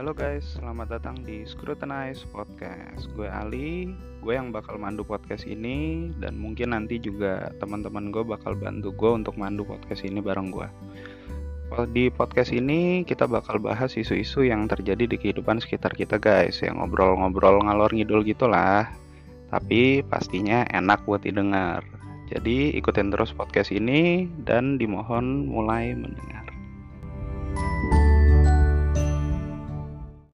Halo guys, selamat datang di Scrutinize Podcast. Gue Ali, gue yang bakal mandu podcast ini dan mungkin nanti juga teman-teman gue bakal bantu gue untuk mandu podcast ini bareng gue. Di podcast ini kita bakal bahas isu-isu yang terjadi di kehidupan sekitar kita guys, yang ngobrol-ngobrol ngalor ngidul gitulah. Tapi pastinya enak buat didengar. Jadi ikutin terus podcast ini dan dimohon mulai mendengar.